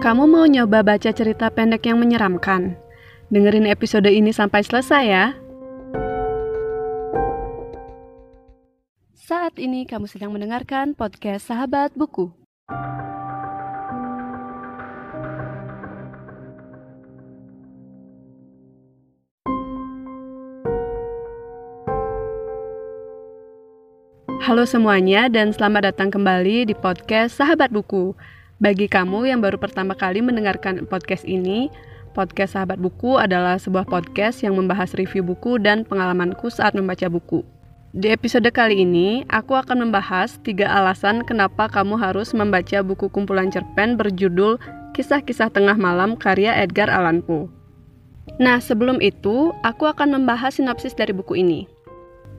Kamu mau nyoba baca cerita pendek yang menyeramkan? Dengerin episode ini sampai selesai ya. Saat ini kamu sedang mendengarkan podcast Sahabat Buku. Halo semuanya dan selamat datang kembali di podcast Sahabat Buku. Bagi kamu yang baru pertama kali mendengarkan podcast ini, podcast Sahabat Buku adalah sebuah podcast yang membahas review buku dan pengalamanku saat membaca buku. Di episode kali ini, aku akan membahas tiga alasan kenapa kamu harus membaca buku kumpulan cerpen berjudul Kisah-Kisah Tengah Malam karya Edgar Allan Poe. Nah, sebelum itu, aku akan membahas sinopsis dari buku ini.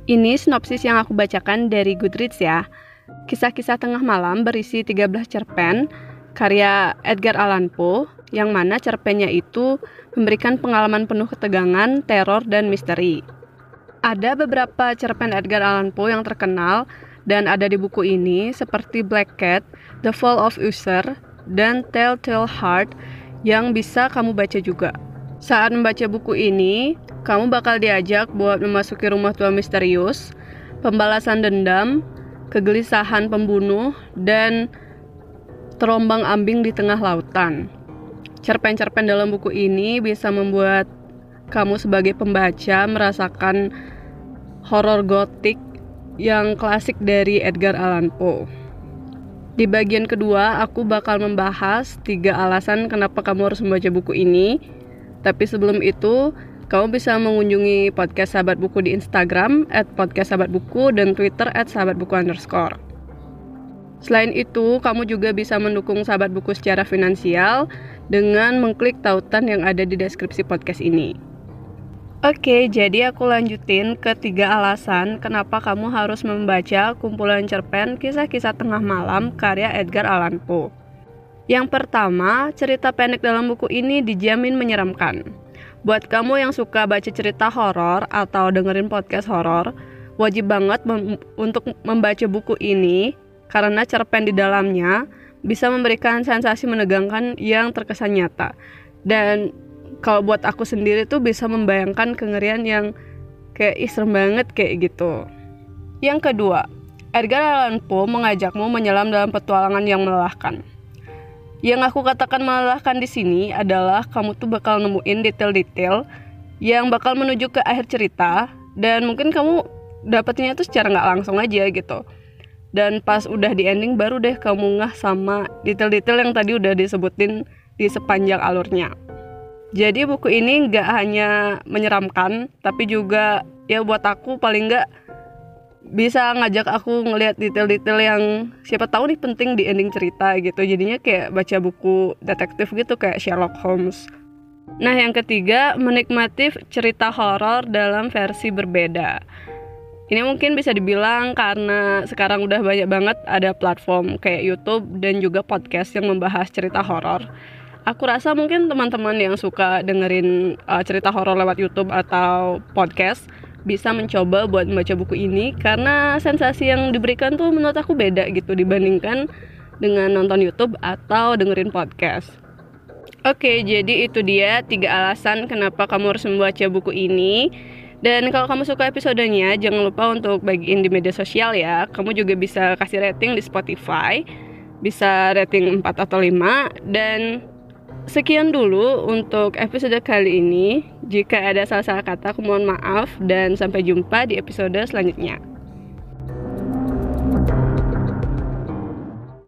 Ini sinopsis yang aku bacakan dari Goodreads ya. Kisah-kisah tengah malam berisi 13 cerpen karya Edgar Allan Poe yang mana cerpennya itu memberikan pengalaman penuh ketegangan, teror, dan misteri. Ada beberapa cerpen Edgar Allan Poe yang terkenal dan ada di buku ini seperti Black Cat, The Fall of Usher, dan Telltale Heart yang bisa kamu baca juga. Saat membaca buku ini, kamu bakal diajak buat memasuki rumah tua misterius, pembalasan dendam, kegelisahan pembunuh, dan terombang ambing di tengah lautan. Cerpen-cerpen dalam buku ini bisa membuat kamu sebagai pembaca merasakan horor gotik yang klasik dari Edgar Allan Poe. Di bagian kedua, aku bakal membahas tiga alasan kenapa kamu harus membaca buku ini. Tapi sebelum itu, kamu bisa mengunjungi podcast Sahabat Buku di Instagram at podcast Sahabat Buku dan Twitter at Sahabat Buku underscore. Selain itu, kamu juga bisa mendukung sahabat buku secara finansial dengan mengklik tautan yang ada di deskripsi podcast ini. Oke, jadi aku lanjutin ke tiga alasan kenapa kamu harus membaca kumpulan cerpen kisah-kisah tengah malam karya Edgar Allan Poe. Yang pertama, cerita pendek dalam buku ini dijamin menyeramkan. Buat kamu yang suka baca cerita horor atau dengerin podcast horor, wajib banget mem untuk membaca buku ini karena cerpen di dalamnya bisa memberikan sensasi menegangkan yang terkesan nyata. Dan kalau buat aku sendiri tuh bisa membayangkan kengerian yang kayak serem banget kayak gitu. Yang kedua, Edgar Allan Poe mengajakmu menyelam dalam petualangan yang melelahkan. Yang aku katakan melelahkan di sini adalah kamu tuh bakal nemuin detail-detail yang bakal menuju ke akhir cerita dan mungkin kamu dapetnya itu secara nggak langsung aja gitu dan pas udah di ending baru deh kamu ngah sama detail-detail yang tadi udah disebutin di sepanjang alurnya. Jadi buku ini nggak hanya menyeramkan, tapi juga ya buat aku paling nggak bisa ngajak aku ngelihat detail-detail yang siapa tahu nih penting di ending cerita gitu. Jadinya kayak baca buku detektif gitu kayak Sherlock Holmes. Nah, yang ketiga, menikmati cerita horor dalam versi berbeda. Ini mungkin bisa dibilang karena sekarang udah banyak banget ada platform kayak YouTube dan juga podcast yang membahas cerita horor. Aku rasa mungkin teman-teman yang suka dengerin uh, cerita horor lewat YouTube atau podcast bisa mencoba buat membaca buku ini karena sensasi yang diberikan tuh menurut aku beda gitu dibandingkan dengan nonton YouTube atau dengerin podcast. Oke, jadi itu dia tiga alasan kenapa kamu harus membaca buku ini. Dan kalau kamu suka episodenya, jangan lupa untuk bagiin di media sosial ya. Kamu juga bisa kasih rating di Spotify. Bisa rating 4 atau 5. Dan sekian dulu untuk episode kali ini. Jika ada salah-salah kata, aku mohon maaf. Dan sampai jumpa di episode selanjutnya.